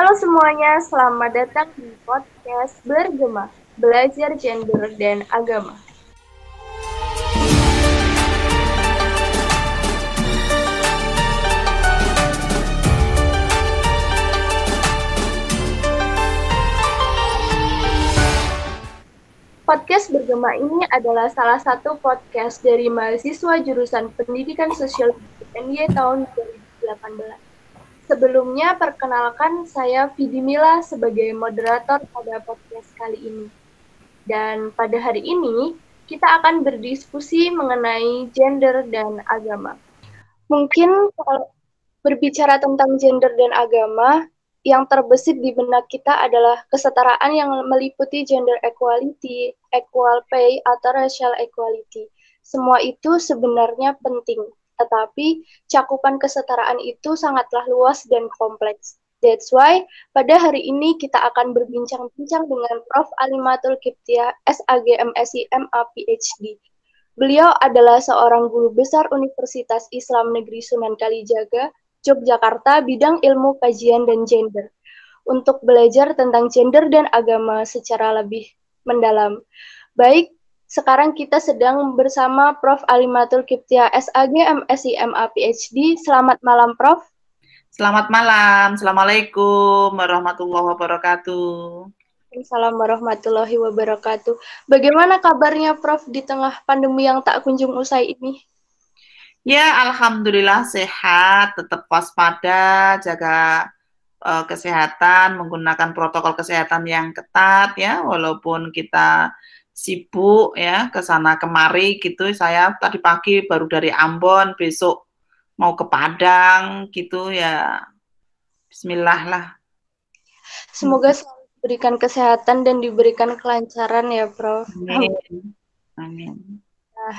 Halo semuanya, selamat datang di podcast Bergema, Belajar Gender dan Agama. Podcast Bergema ini adalah salah satu podcast dari mahasiswa jurusan Pendidikan Sosial NY tahun 2018. Sebelumnya, perkenalkan saya Vidi Mila sebagai moderator pada podcast kali ini. Dan pada hari ini, kita akan berdiskusi mengenai gender dan agama. Mungkin kalau berbicara tentang gender dan agama, yang terbesit di benak kita adalah kesetaraan yang meliputi gender equality, equal pay, atau racial equality. Semua itu sebenarnya penting, tetapi cakupan kesetaraan itu sangatlah luas dan kompleks. That's why pada hari ini kita akan berbincang-bincang dengan Prof. Alimatul Kiptia, SAG MSI MA PhD. Beliau adalah seorang guru besar Universitas Islam Negeri Sunan Kalijaga, Yogyakarta, bidang ilmu kajian dan gender, untuk belajar tentang gender dan agama secara lebih mendalam. Baik, sekarang kita sedang bersama Prof. Alimatul Kiptia SAG MSI MA PhD. Selamat malam Prof. Selamat malam. Assalamualaikum warahmatullahi wabarakatuh. Assalamualaikum warahmatullahi wabarakatuh. Bagaimana kabarnya Prof di tengah pandemi yang tak kunjung usai ini? Ya, alhamdulillah sehat, tetap waspada, jaga uh, kesehatan, menggunakan protokol kesehatan yang ketat ya, walaupun kita sibuk ya ke sana kemari gitu. Saya tadi pagi baru dari Ambon, besok mau ke Padang gitu ya. Bismillah lah. Semoga selalu diberikan kesehatan dan diberikan kelancaran ya, Prof. Amin. Amin. Nah,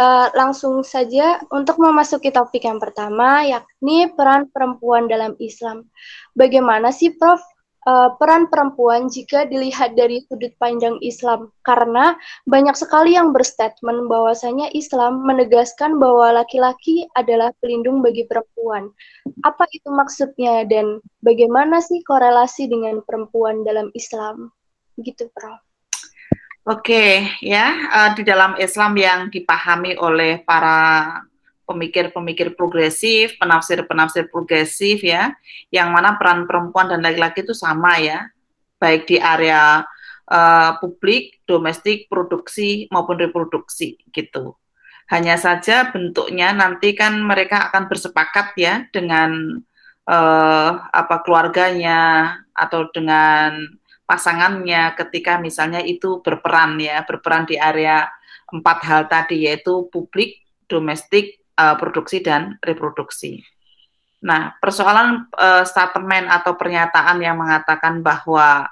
uh, langsung saja untuk memasuki topik yang pertama, yakni peran perempuan dalam Islam. Bagaimana sih, Prof, uh, peran perempuan jika dilihat dari sudut pandang Islam karena banyak sekali yang berstatement bahwasanya Islam menegaskan bahwa laki-laki adalah pelindung bagi perempuan. Apa itu maksudnya dan bagaimana sih korelasi dengan perempuan dalam Islam? Gitu, Prof. Oke, ya, uh, di dalam Islam yang dipahami oleh para pemikir-pemikir progresif, penafsir-penafsir progresif ya, yang mana peran perempuan dan laki-laki itu sama ya, baik di area uh, publik, domestik, produksi maupun reproduksi gitu. Hanya saja bentuknya nanti kan mereka akan bersepakat ya dengan uh, apa keluarganya atau dengan pasangannya ketika misalnya itu berperan ya, berperan di area empat hal tadi yaitu publik, domestik, uh, produksi dan reproduksi. Nah, persoalan uh, statement atau pernyataan yang mengatakan bahwa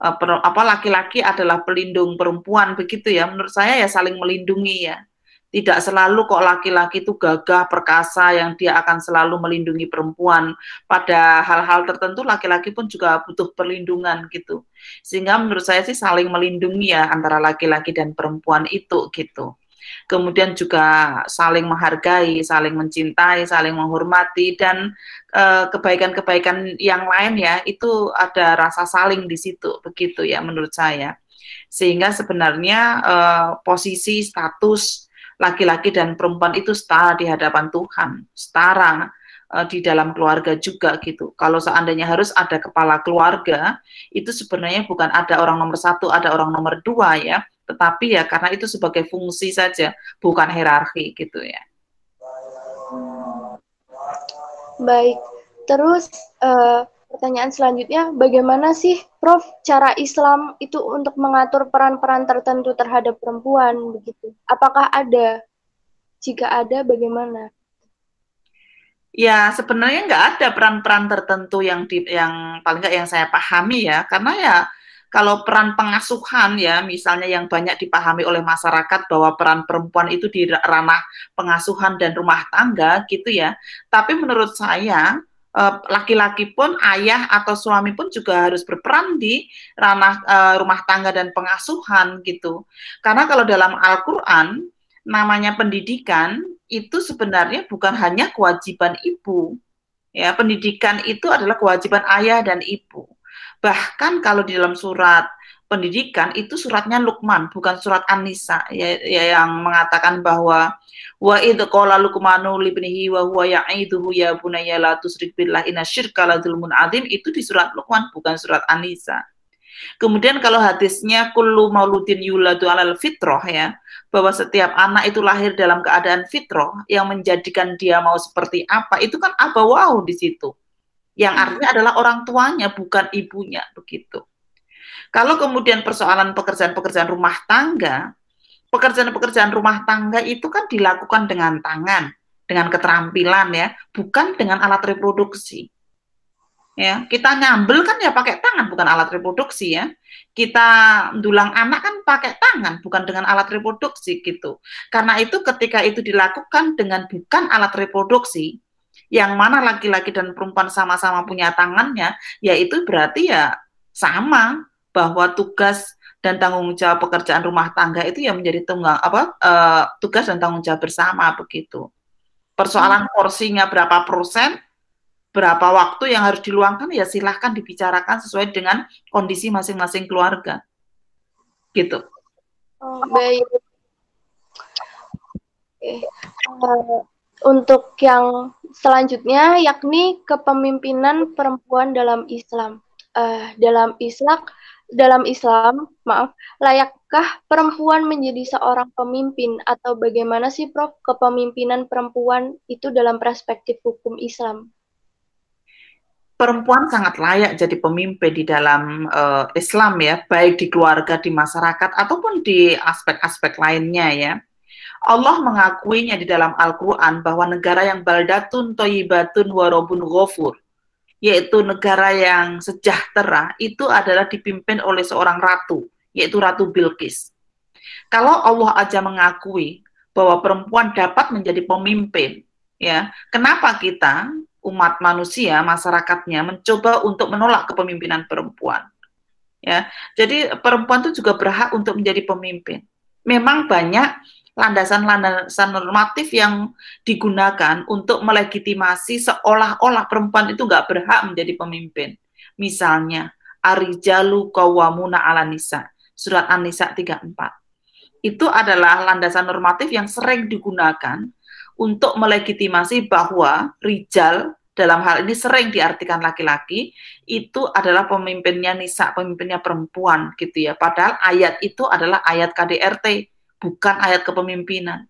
uh, apa laki-laki adalah pelindung perempuan begitu ya, menurut saya ya saling melindungi ya. Tidak selalu kok laki-laki itu gagah perkasa yang dia akan selalu melindungi perempuan. Pada hal-hal tertentu laki-laki pun juga butuh perlindungan gitu. Sehingga menurut saya sih saling melindungi ya antara laki-laki dan perempuan itu gitu kemudian juga saling menghargai, saling mencintai, saling menghormati dan eh, kebaikan-kebaikan yang lain ya itu ada rasa saling di situ begitu ya menurut saya. Sehingga sebenarnya uh, posisi status laki-laki dan perempuan itu setara di hadapan Tuhan, setara uh, di dalam keluarga juga gitu. Kalau seandainya harus ada kepala keluarga, itu sebenarnya bukan ada orang nomor satu, ada orang nomor dua ya, tetapi ya karena itu sebagai fungsi saja, bukan hierarki gitu ya. Baik, terus uh, pertanyaan selanjutnya, bagaimana sih, Prof, cara Islam itu untuk mengatur peran-peran tertentu terhadap perempuan begitu? Apakah ada? Jika ada, bagaimana? Ya, sebenarnya nggak ada peran-peran tertentu yang di, yang paling nggak yang saya pahami ya, karena ya kalau peran pengasuhan ya misalnya yang banyak dipahami oleh masyarakat bahwa peran perempuan itu di ranah pengasuhan dan rumah tangga gitu ya. Tapi menurut saya eh, laki-laki pun ayah atau suami pun juga harus berperan di ranah uh, rumah tangga dan pengasuhan gitu. Karena kalau dalam Al-Qur'an namanya pendidikan itu sebenarnya bukan hanya kewajiban ibu. Ya, pendidikan itu adalah kewajiban ayah dan ibu Bahkan kalau di dalam surat pendidikan itu suratnya Lukman, bukan surat Anisa ya, ya yang mengatakan bahwa wa id qala luqmanu libnihi wa huwa ya'iduhu ya bunayya la tusrik billah inna syirka la dzulmun adzim itu di surat Luqman bukan surat Anisa. Kemudian kalau hadisnya kullu mauludin yuladu alal fitrah ya, bahwa setiap anak itu lahir dalam keadaan fitrah yang menjadikan dia mau seperti apa, itu kan wow di situ. Yang artinya adalah orang tuanya bukan ibunya begitu. Kalau kemudian persoalan pekerjaan-pekerjaan rumah tangga, pekerjaan-pekerjaan rumah tangga itu kan dilakukan dengan tangan, dengan keterampilan ya, bukan dengan alat reproduksi. Ya, kita nyambel kan ya pakai tangan bukan alat reproduksi ya. Kita dulang anak kan pakai tangan bukan dengan alat reproduksi gitu. Karena itu ketika itu dilakukan dengan bukan alat reproduksi, yang mana laki-laki dan perempuan sama-sama punya tangannya, ya itu berarti ya sama bahwa tugas dan tanggung jawab pekerjaan rumah tangga itu ya menjadi tunggang apa uh, tugas dan tanggung jawab bersama begitu. Persoalan hmm. porsinya berapa persen, berapa waktu yang harus diluangkan ya silahkan dibicarakan sesuai dengan kondisi masing-masing keluarga. Gitu. Oh, baik. Okay. Uh, eh, untuk yang selanjutnya yakni kepemimpinan perempuan dalam Islam. Uh, dalam Islam dalam Islam, maaf, layakkah perempuan menjadi seorang pemimpin atau bagaimana sih Prof kepemimpinan perempuan itu dalam perspektif hukum Islam? Perempuan sangat layak jadi pemimpin di dalam uh, Islam ya, baik di keluarga, di masyarakat ataupun di aspek-aspek lainnya ya. Allah mengakuinya di dalam Al-Quran bahwa negara yang baldatun toyibatun warobun ghafur yaitu negara yang sejahtera, itu adalah dipimpin oleh seorang ratu, yaitu Ratu Bilqis. Kalau Allah aja mengakui bahwa perempuan dapat menjadi pemimpin, ya, kenapa kita umat manusia, masyarakatnya mencoba untuk menolak kepemimpinan perempuan? Ya, jadi perempuan itu juga berhak untuk menjadi pemimpin. Memang banyak landasan-landasan normatif yang digunakan untuk melegitimasi seolah-olah perempuan itu nggak berhak menjadi pemimpin. Misalnya, Arijalu Kawamuna ala Nisa, surat An-Nisa 34. Itu adalah landasan normatif yang sering digunakan untuk melegitimasi bahwa rijal dalam hal ini sering diartikan laki-laki itu adalah pemimpinnya nisa, pemimpinnya perempuan gitu ya. Padahal ayat itu adalah ayat KDRT bukan ayat kepemimpinan.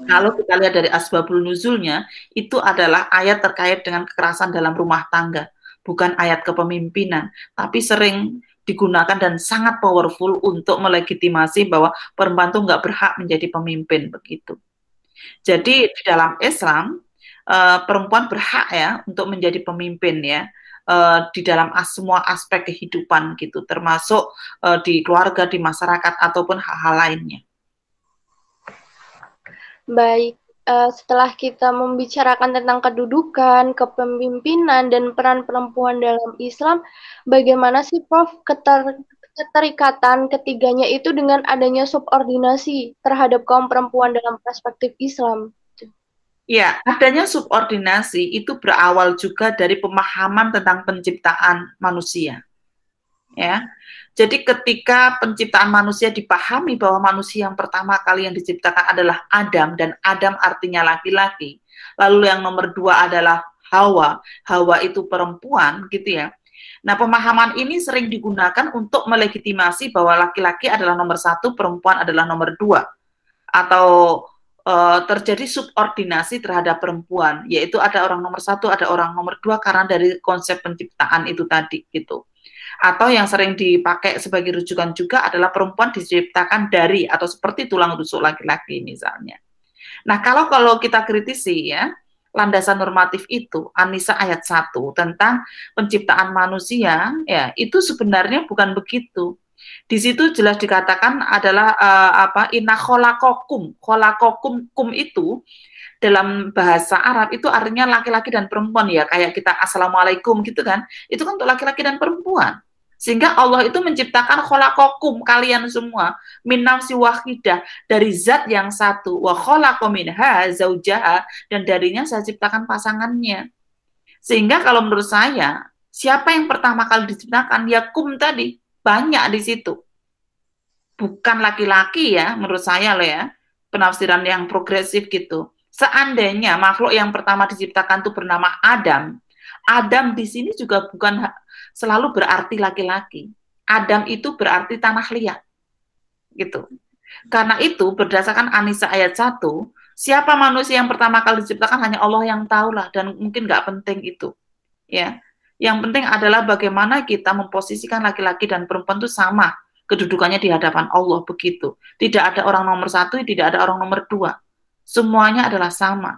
Kalau kita lihat dari asbabul nuzulnya, itu adalah ayat terkait dengan kekerasan dalam rumah tangga, bukan ayat kepemimpinan, tapi sering digunakan dan sangat powerful untuk melegitimasi bahwa perempuan itu nggak berhak menjadi pemimpin begitu. Jadi di dalam Islam eh, perempuan berhak ya untuk menjadi pemimpin ya uh, di dalam semua aspek kehidupan gitu, termasuk uh, di keluarga, di masyarakat ataupun hal-hal lainnya. Baik, uh, setelah kita membicarakan tentang kedudukan, kepemimpinan, dan peran perempuan dalam Islam, bagaimana sih Prof keter keterikatan ketiganya itu dengan adanya subordinasi terhadap kaum perempuan dalam perspektif Islam? Ya, adanya subordinasi itu berawal juga dari pemahaman tentang penciptaan manusia. Ya. Jadi ketika penciptaan manusia dipahami bahwa manusia yang pertama kali yang diciptakan adalah Adam dan Adam artinya laki-laki. Lalu yang nomor dua adalah Hawa. Hawa itu perempuan gitu ya. Nah, pemahaman ini sering digunakan untuk melegitimasi bahwa laki-laki adalah nomor satu, perempuan adalah nomor dua. Atau uh, terjadi subordinasi terhadap perempuan, yaitu ada orang nomor satu, ada orang nomor dua karena dari konsep penciptaan itu tadi gitu. Atau yang sering dipakai sebagai rujukan juga adalah perempuan diciptakan dari atau seperti tulang rusuk laki-laki misalnya. Nah kalau kalau kita kritisi ya, landasan normatif itu Anissa ayat 1 tentang penciptaan manusia ya itu sebenarnya bukan begitu di situ jelas dikatakan adalah uh, apa inna kholakokum. Kholakokum kum itu dalam bahasa Arab itu artinya laki-laki dan perempuan ya. Kayak kita assalamualaikum gitu kan. Itu kan untuk laki-laki dan perempuan. Sehingga Allah itu menciptakan kholakokum kalian semua. Min nafsi wahidah. Dari zat yang satu. Wa kholakominha zaujaha. Dan darinya saya ciptakan pasangannya. Sehingga kalau menurut saya Siapa yang pertama kali diciptakan? Ya kum tadi, banyak di situ. Bukan laki-laki ya, menurut saya loh ya, penafsiran yang progresif gitu. Seandainya makhluk yang pertama diciptakan itu bernama Adam, Adam di sini juga bukan selalu berarti laki-laki. Adam itu berarti tanah liat. Gitu. Karena itu berdasarkan Anisa ayat 1, siapa manusia yang pertama kali diciptakan hanya Allah yang tahulah dan mungkin nggak penting itu. Ya. Yang penting adalah bagaimana kita memposisikan laki-laki dan perempuan itu sama kedudukannya di hadapan Allah begitu. Tidak ada orang nomor satu, tidak ada orang nomor dua. Semuanya adalah sama.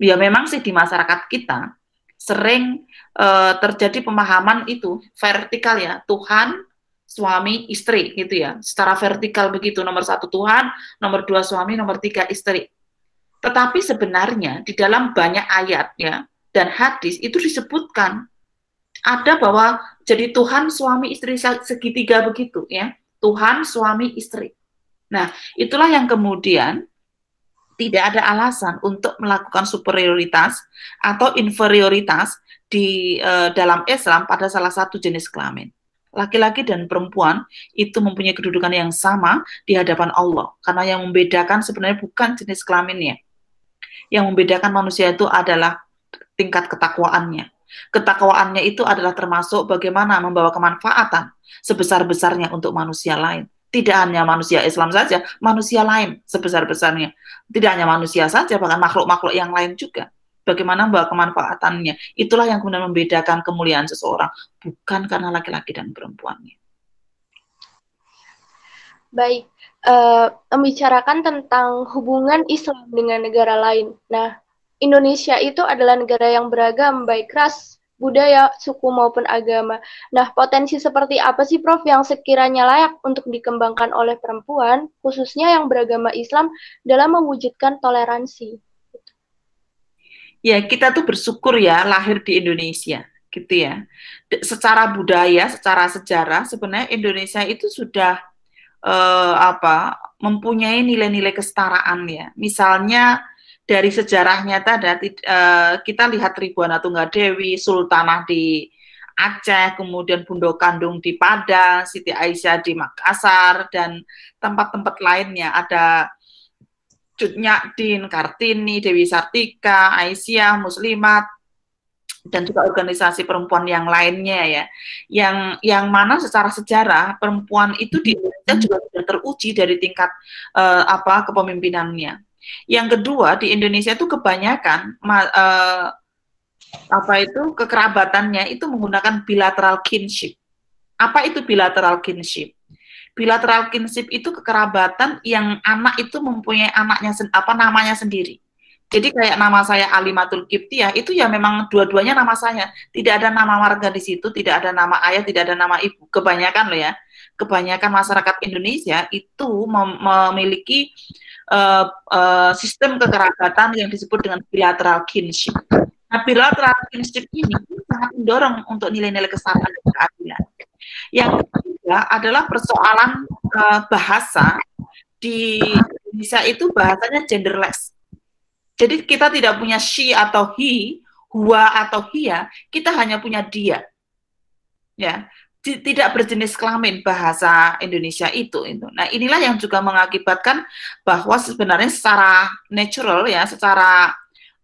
Ya memang sih di masyarakat kita sering uh, terjadi pemahaman itu vertikal ya Tuhan suami istri gitu ya secara vertikal begitu nomor satu Tuhan nomor dua suami nomor tiga istri tetapi sebenarnya di dalam banyak ayat ya dan hadis itu disebutkan ada bahwa jadi Tuhan suami istri segitiga begitu ya Tuhan suami istri nah itulah yang kemudian tidak ada alasan untuk melakukan superioritas atau inferioritas di uh, dalam Islam pada salah satu jenis kelamin. Laki-laki dan perempuan itu mempunyai kedudukan yang sama di hadapan Allah karena yang membedakan sebenarnya bukan jenis kelaminnya. Yang membedakan manusia itu adalah tingkat ketakwaannya. Ketakwaannya itu adalah termasuk bagaimana membawa kemanfaatan sebesar-besarnya untuk manusia lain. Tidak hanya manusia Islam saja, manusia lain sebesar-besarnya. Tidak hanya manusia saja, bahkan makhluk-makhluk yang lain juga. Bagaimana membawa kemanfaatannya. Itulah yang kemudian membedakan kemuliaan seseorang, bukan karena laki-laki dan perempuannya. Baik, uh, membicarakan tentang hubungan Islam dengan negara lain. Nah, Indonesia itu adalah negara yang beragam, baik ras, budaya, suku maupun agama. Nah, potensi seperti apa sih Prof yang sekiranya layak untuk dikembangkan oleh perempuan, khususnya yang beragama Islam dalam mewujudkan toleransi? Ya, kita tuh bersyukur ya lahir di Indonesia, gitu ya. Secara budaya, secara sejarah, sebenarnya Indonesia itu sudah eh, apa mempunyai nilai-nilai kesetaraan ya. Misalnya dari sejarahnya tadi uh, kita lihat Tribuana Tunggadewi, Sultanah di Aceh, kemudian Bundo Kandung di Padang, Siti Aisyah di Makassar, dan tempat-tempat lainnya. Ada Cut Din, Kartini, Dewi Sartika, Aisyah, Muslimat, dan juga organisasi perempuan yang lainnya ya, yang yang mana secara sejarah perempuan itu di Indonesia juga sudah teruji dari tingkat uh, apa kepemimpinannya. Yang kedua di Indonesia itu kebanyakan uh, apa itu kekerabatannya itu menggunakan bilateral kinship. Apa itu bilateral kinship? Bilateral kinship itu kekerabatan yang anak itu mempunyai anaknya apa namanya sendiri. Jadi kayak nama saya Alimatul Kiptiah itu ya memang dua-duanya nama saya. Tidak ada nama warga di situ, tidak ada nama ayah, tidak ada nama ibu. Kebanyakan loh ya. Kebanyakan masyarakat Indonesia itu mem memiliki uh, sistem kekerabatan yang disebut dengan bilateral kinship. Nah, bilateral kinship ini sangat mendorong untuk nilai-nilai kesamaan dan keadilan. Yang ketiga adalah persoalan uh, bahasa di Indonesia itu bahasanya genderless. Jadi kita tidak punya she atau he, hua atau hia, kita hanya punya dia. Ya, tidak berjenis kelamin bahasa Indonesia itu itu. Nah, inilah yang juga mengakibatkan bahwa sebenarnya secara natural ya, secara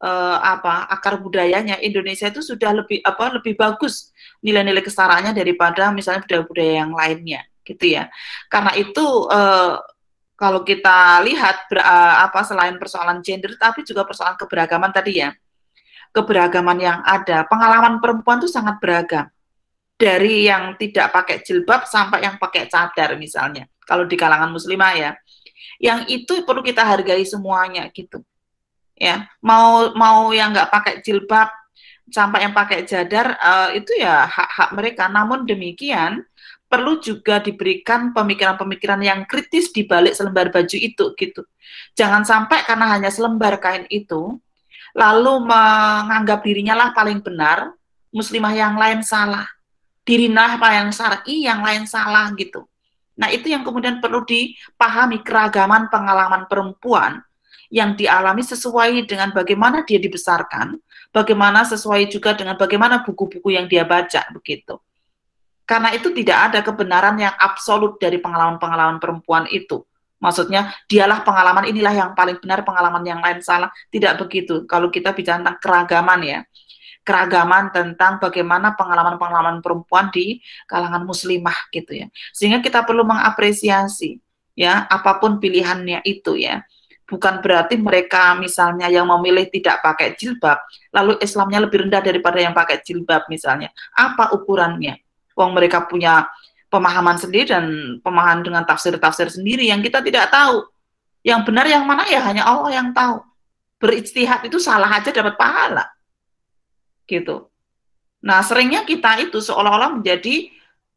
uh, apa akar budayanya Indonesia itu sudah lebih apa lebih bagus nilai-nilai kesetaraannya daripada misalnya budaya-budaya yang lainnya gitu ya. Karena itu uh, kalau kita lihat ber, uh, apa selain persoalan gender tapi juga persoalan keberagaman tadi ya. Keberagaman yang ada, pengalaman perempuan itu sangat beragam dari yang tidak pakai jilbab sampai yang pakai cadar misalnya. Kalau di kalangan muslimah ya. Yang itu perlu kita hargai semuanya gitu. Ya mau mau yang nggak pakai jilbab sampai yang pakai cadar uh, itu ya hak-hak mereka. Namun demikian perlu juga diberikan pemikiran-pemikiran yang kritis di balik selembar baju itu gitu. Jangan sampai karena hanya selembar kain itu lalu menganggap dirinya lah paling benar muslimah yang lain salah dirilah yang syar'i, yang lain salah gitu. Nah, itu yang kemudian perlu dipahami keragaman pengalaman perempuan yang dialami sesuai dengan bagaimana dia dibesarkan, bagaimana sesuai juga dengan bagaimana buku-buku yang dia baca begitu. Karena itu tidak ada kebenaran yang absolut dari pengalaman-pengalaman perempuan itu. Maksudnya dialah pengalaman inilah yang paling benar, pengalaman yang lain salah. Tidak begitu. Kalau kita bicara tentang keragaman ya. Keragaman tentang bagaimana pengalaman-pengalaman perempuan di kalangan muslimah gitu ya. Sehingga kita perlu mengapresiasi ya apa pun pilihannya itu ya bukan berarti mereka misalnya yang memilih tidak pakai jilbab, lalu Islamnya lebih rendah daripada yang pakai jilbab misalnya. Apa ukurannya? Wong mereka punya pemahaman sendiri dan pemahaman dengan tafsir-tafsir sendiri yang kita tidak tahu. Yang benar yang mana ya hanya Allah yang tahu. Berijtihad itu salah aja dapat pahala. Gitu. Nah, seringnya kita itu seolah-olah menjadi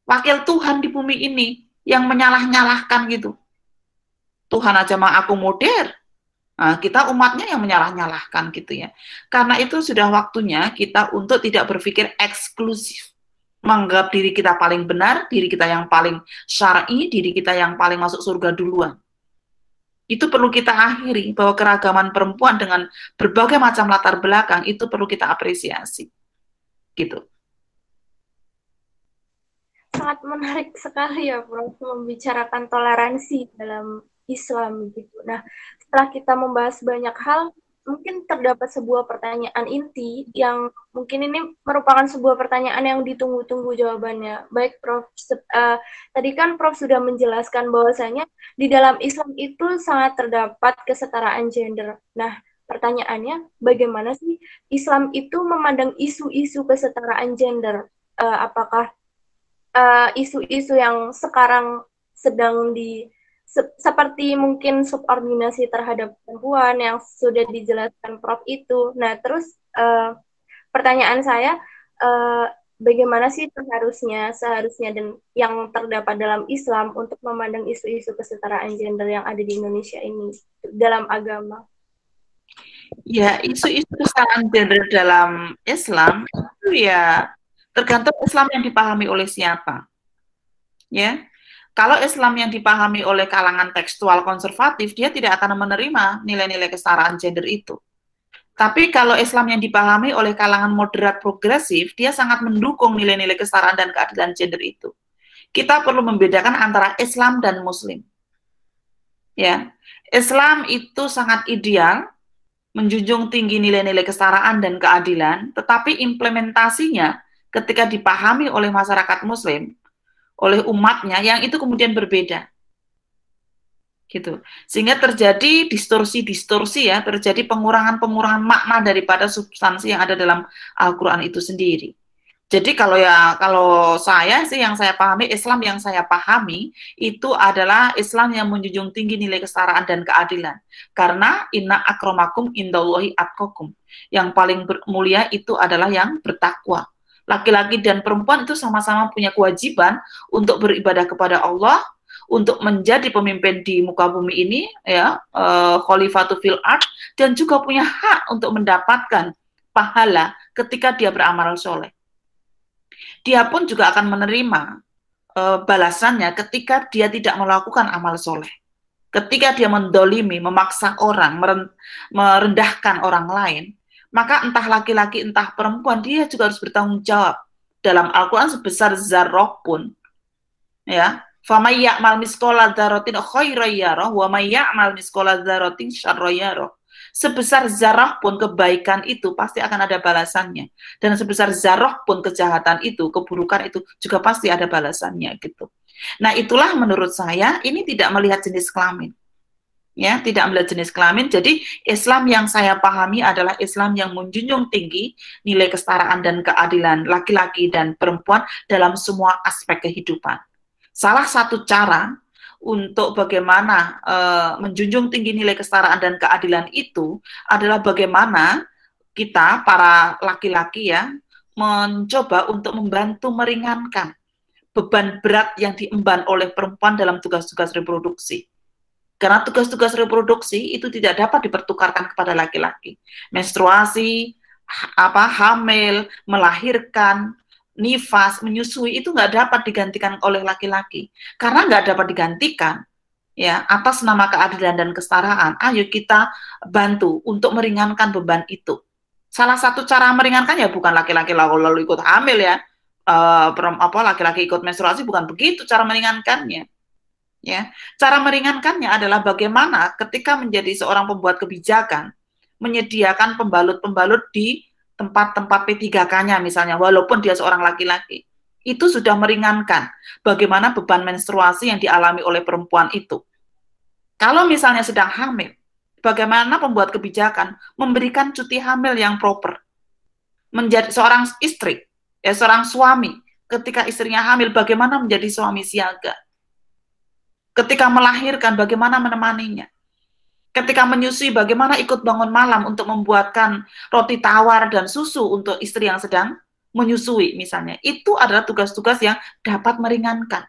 wakil Tuhan di bumi ini yang menyalah-nyalahkan gitu. Tuhan aja mengakomodir, Nah, kita umatnya yang menyalah-nyalahkan gitu ya. Karena itu sudah waktunya kita untuk tidak berpikir eksklusif. Menganggap diri kita paling benar, diri kita yang paling syar'i, diri kita yang paling masuk surga duluan. Itu perlu kita akhiri, bahwa keragaman perempuan dengan berbagai macam latar belakang itu perlu kita apresiasi. Gitu. Sangat menarik sekali ya, Prof, membicarakan toleransi dalam Islam gitu. Nah, setelah kita membahas banyak hal, mungkin terdapat sebuah pertanyaan inti yang mungkin ini merupakan sebuah pertanyaan yang ditunggu-tunggu jawabannya. Baik, Prof. Uh, tadi kan Prof sudah menjelaskan bahwasanya di dalam Islam itu sangat terdapat kesetaraan gender. Nah, pertanyaannya, bagaimana sih Islam itu memandang isu-isu kesetaraan gender? Uh, apakah eh, isu-isu uh, yang sekarang sedang di se seperti mungkin subordinasi terhadap perempuan yang sudah dijelaskan Prof itu. Nah, terus uh, pertanyaan saya, uh, bagaimana sih seharusnya seharusnya dan yang terdapat dalam Islam untuk memandang isu-isu kesetaraan gender yang ada di Indonesia ini dalam agama? Ya, isu-isu kesetaraan gender dalam Islam itu ya tergantung Islam yang dipahami oleh siapa. Ya, kalau Islam yang dipahami oleh kalangan tekstual konservatif, dia tidak akan menerima nilai-nilai kesetaraan gender itu. Tapi kalau Islam yang dipahami oleh kalangan moderat progresif, dia sangat mendukung nilai-nilai kesetaraan dan keadilan gender itu. Kita perlu membedakan antara Islam dan Muslim. Ya, Islam itu sangat ideal, menjunjung tinggi nilai-nilai kesetaraan dan keadilan, tetapi implementasinya ketika dipahami oleh masyarakat Muslim oleh umatnya yang itu kemudian berbeda gitu sehingga terjadi distorsi-distorsi ya terjadi pengurangan-pengurangan makna daripada substansi yang ada dalam Al-Qur'an itu sendiri. Jadi kalau ya kalau saya sih yang saya pahami Islam yang saya pahami itu adalah Islam yang menjunjung tinggi nilai kesetaraan dan keadilan. Karena inna akromakum indallahi atqakum. Yang paling mulia itu adalah yang bertakwa laki-laki dan perempuan itu sama-sama punya kewajiban untuk beribadah kepada Allah, untuk menjadi pemimpin di muka bumi ini, ya, uh, khalifatu fil art, dan juga punya hak untuk mendapatkan pahala ketika dia beramal soleh. Dia pun juga akan menerima uh, balasannya ketika dia tidak melakukan amal soleh. Ketika dia mendolimi, memaksa orang, merendahkan orang lain, maka entah laki-laki entah perempuan dia juga harus bertanggung jawab dalam Al-Quran sebesar zarroh pun. Ya. Fama ya'mal miskola dzarratin khairan wa may ya'mal miskola dzarratin syarran sebesar zarah pun kebaikan itu pasti akan ada balasannya. Dan sebesar zarah pun kejahatan itu keburukan itu juga pasti ada balasannya gitu. Nah itulah menurut saya ini tidak melihat jenis kelamin ya tidak melihat jenis kelamin. Jadi Islam yang saya pahami adalah Islam yang menjunjung tinggi nilai kesetaraan dan keadilan laki-laki dan perempuan dalam semua aspek kehidupan. Salah satu cara untuk bagaimana uh, menjunjung tinggi nilai kesetaraan dan keadilan itu adalah bagaimana kita para laki-laki ya mencoba untuk membantu meringankan beban berat yang diemban oleh perempuan dalam tugas-tugas reproduksi karena tugas-tugas reproduksi itu tidak dapat dipertukarkan kepada laki-laki. Menstruasi, apa hamil, melahirkan, nifas, menyusui itu nggak dapat digantikan oleh laki-laki. Karena nggak dapat digantikan, ya atas nama keadilan dan kesetaraan, ayo kita bantu untuk meringankan beban itu. Salah satu cara meringankan ya bukan laki-laki lalu, lalu ikut hamil ya, uh, apa laki-laki ikut menstruasi bukan begitu cara meringankannya. Ya, cara meringankannya adalah bagaimana ketika menjadi seorang pembuat kebijakan menyediakan pembalut-pembalut di tempat-tempat P3K-nya misalnya, walaupun dia seorang laki-laki. Itu sudah meringankan bagaimana beban menstruasi yang dialami oleh perempuan itu. Kalau misalnya sedang hamil, bagaimana pembuat kebijakan memberikan cuti hamil yang proper. Menjadi seorang istri, ya seorang suami, ketika istrinya hamil, bagaimana menjadi suami siaga. Ketika melahirkan, bagaimana menemaninya ketika menyusui bagaimana ikut bangun malam untuk membuatkan roti tawar dan susu untuk istri yang sedang menyusui misalnya. Itu adalah tugas-tugas yang dapat meringankan.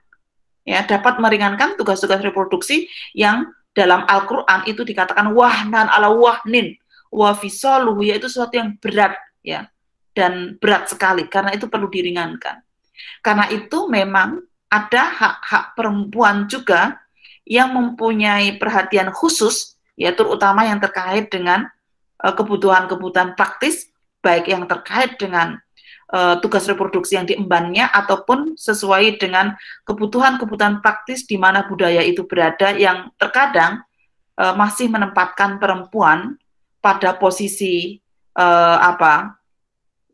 Ya, dapat meringankan tugas-tugas reproduksi yang dalam Al-Qur'an itu dikatakan wahnan ala wahnin wa yaitu sesuatu yang berat ya dan berat sekali karena itu perlu diringankan. Karena itu memang ada hak-hak perempuan juga yang mempunyai perhatian khusus ya terutama yang terkait dengan eh, kebutuhan-kebutuhan praktis baik yang terkait dengan uh, tugas reproduksi yang diembannya ataupun sesuai dengan kebutuhan-kebutuhan praktis di mana budaya itu berada yang terkadang uh, masih menempatkan perempuan pada posisi uh, apa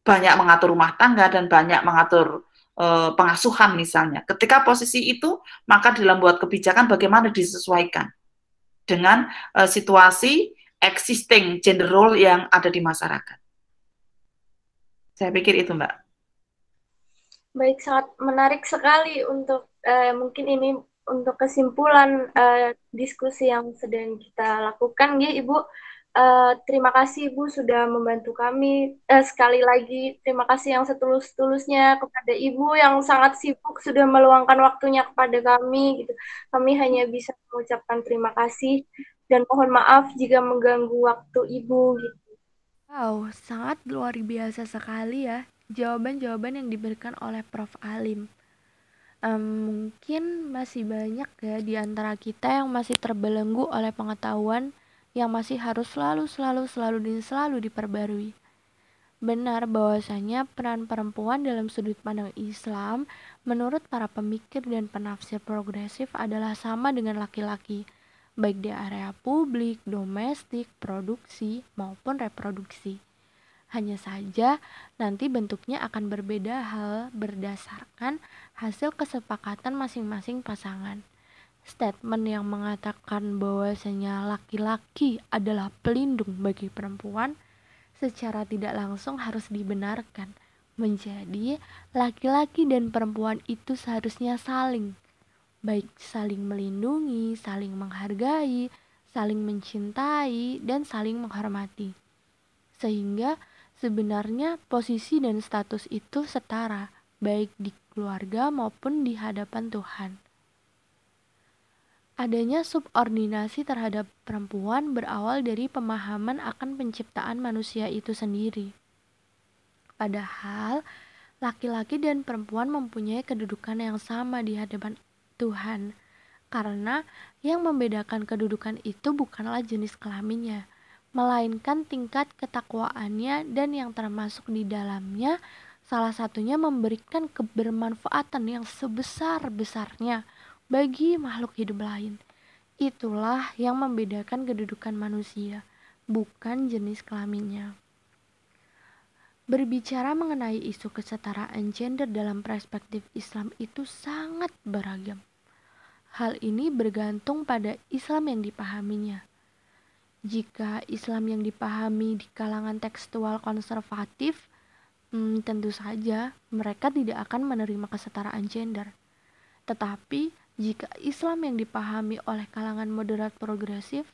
banyak mengatur rumah tangga dan banyak mengatur uh, pengasuhan misalnya. Ketika posisi itu maka dalam buat kebijakan bagaimana disesuaikan dengan uh, situasi existing gender role yang ada di masyarakat. Saya pikir itu, Mbak. Baik, sangat menarik sekali untuk uh, mungkin ini untuk kesimpulan uh, diskusi yang sedang kita lakukan, ya Ibu. Uh, terima kasih Ibu sudah membantu kami. Uh, sekali lagi terima kasih yang setulus-tulusnya kepada Ibu yang sangat sibuk sudah meluangkan waktunya kepada kami. Gitu. Kami hanya bisa mengucapkan terima kasih dan mohon maaf jika mengganggu waktu Ibu. Gitu. Wow, sangat luar biasa sekali ya jawaban-jawaban yang diberikan oleh Prof. Alim. Um, mungkin masih banyak ya di antara kita yang masih terbelenggu oleh pengetahuan yang masih harus selalu selalu selalu dan selalu diperbarui. Benar bahwasanya peran perempuan dalam sudut pandang Islam menurut para pemikir dan penafsir progresif adalah sama dengan laki-laki, baik di area publik, domestik, produksi, maupun reproduksi. Hanya saja nanti bentuknya akan berbeda hal berdasarkan hasil kesepakatan masing-masing pasangan statement yang mengatakan bahwasanya laki-laki adalah pelindung bagi perempuan secara tidak langsung harus dibenarkan menjadi laki-laki dan perempuan itu seharusnya saling baik saling melindungi, saling menghargai, saling mencintai dan saling menghormati. Sehingga sebenarnya posisi dan status itu setara baik di keluarga maupun di hadapan Tuhan. Adanya subordinasi terhadap perempuan berawal dari pemahaman akan penciptaan manusia itu sendiri. Padahal, laki-laki dan perempuan mempunyai kedudukan yang sama di hadapan Tuhan, karena yang membedakan kedudukan itu bukanlah jenis kelaminnya, melainkan tingkat ketakwaannya dan yang termasuk di dalamnya salah satunya memberikan kebermanfaatan yang sebesar-besarnya bagi makhluk hidup lain. Itulah yang membedakan kedudukan manusia, bukan jenis kelaminnya. Berbicara mengenai isu kesetaraan gender dalam perspektif Islam itu sangat beragam. Hal ini bergantung pada Islam yang dipahaminya. Jika Islam yang dipahami di kalangan tekstual konservatif, hmm, tentu saja mereka tidak akan menerima kesetaraan gender. Tetapi jika Islam yang dipahami oleh kalangan moderat progresif,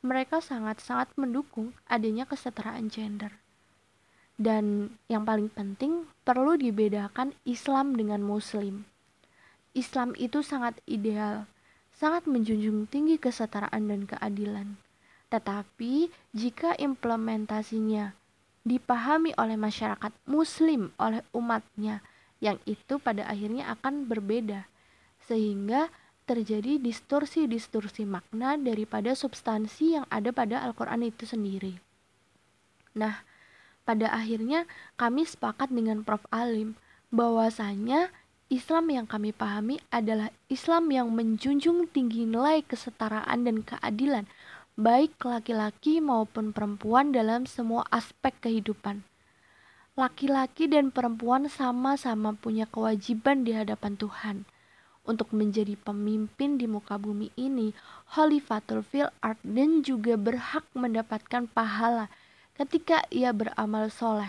mereka sangat-sangat mendukung adanya kesetaraan gender. Dan yang paling penting, perlu dibedakan Islam dengan Muslim. Islam itu sangat ideal, sangat menjunjung tinggi kesetaraan dan keadilan. Tetapi, jika implementasinya dipahami oleh masyarakat Muslim, oleh umatnya, yang itu pada akhirnya akan berbeda sehingga terjadi distorsi-distorsi makna daripada substansi yang ada pada Al-Quran itu sendiri. Nah, pada akhirnya kami sepakat dengan Prof. Alim bahwasanya Islam yang kami pahami adalah Islam yang menjunjung tinggi nilai kesetaraan dan keadilan, baik laki-laki maupun perempuan dalam semua aspek kehidupan. Laki-laki dan perempuan sama-sama punya kewajiban di hadapan Tuhan untuk menjadi pemimpin di muka bumi ini. Khalifatul fil dan juga berhak mendapatkan pahala ketika ia beramal soleh,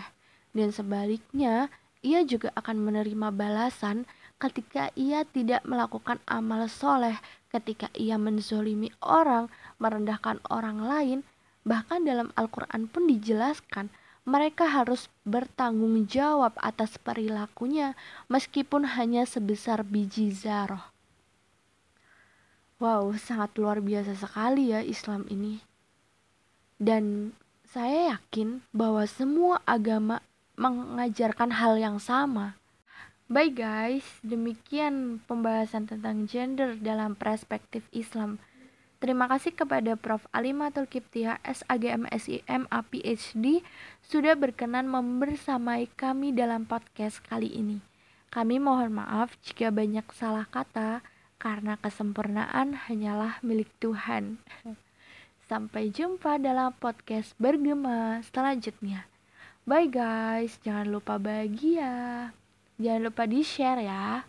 dan sebaliknya ia juga akan menerima balasan ketika ia tidak melakukan amal soleh, ketika ia menzolimi orang, merendahkan orang lain, bahkan dalam Al-Quran pun dijelaskan mereka harus bertanggung jawab atas perilakunya meskipun hanya sebesar biji zarah. Wow, sangat luar biasa sekali ya Islam ini. Dan saya yakin bahwa semua agama mengajarkan hal yang sama. Baik guys, demikian pembahasan tentang gender dalam perspektif Islam. Terima kasih kepada Prof. Alimatul Kiptia, SAGM SIM PhD, sudah berkenan membersamai kami dalam podcast kali ini. Kami mohon maaf jika banyak salah kata, karena kesempurnaan hanyalah milik Tuhan. Sampai jumpa dalam podcast bergema selanjutnya. Bye guys, jangan lupa bahagia. Jangan lupa di-share ya.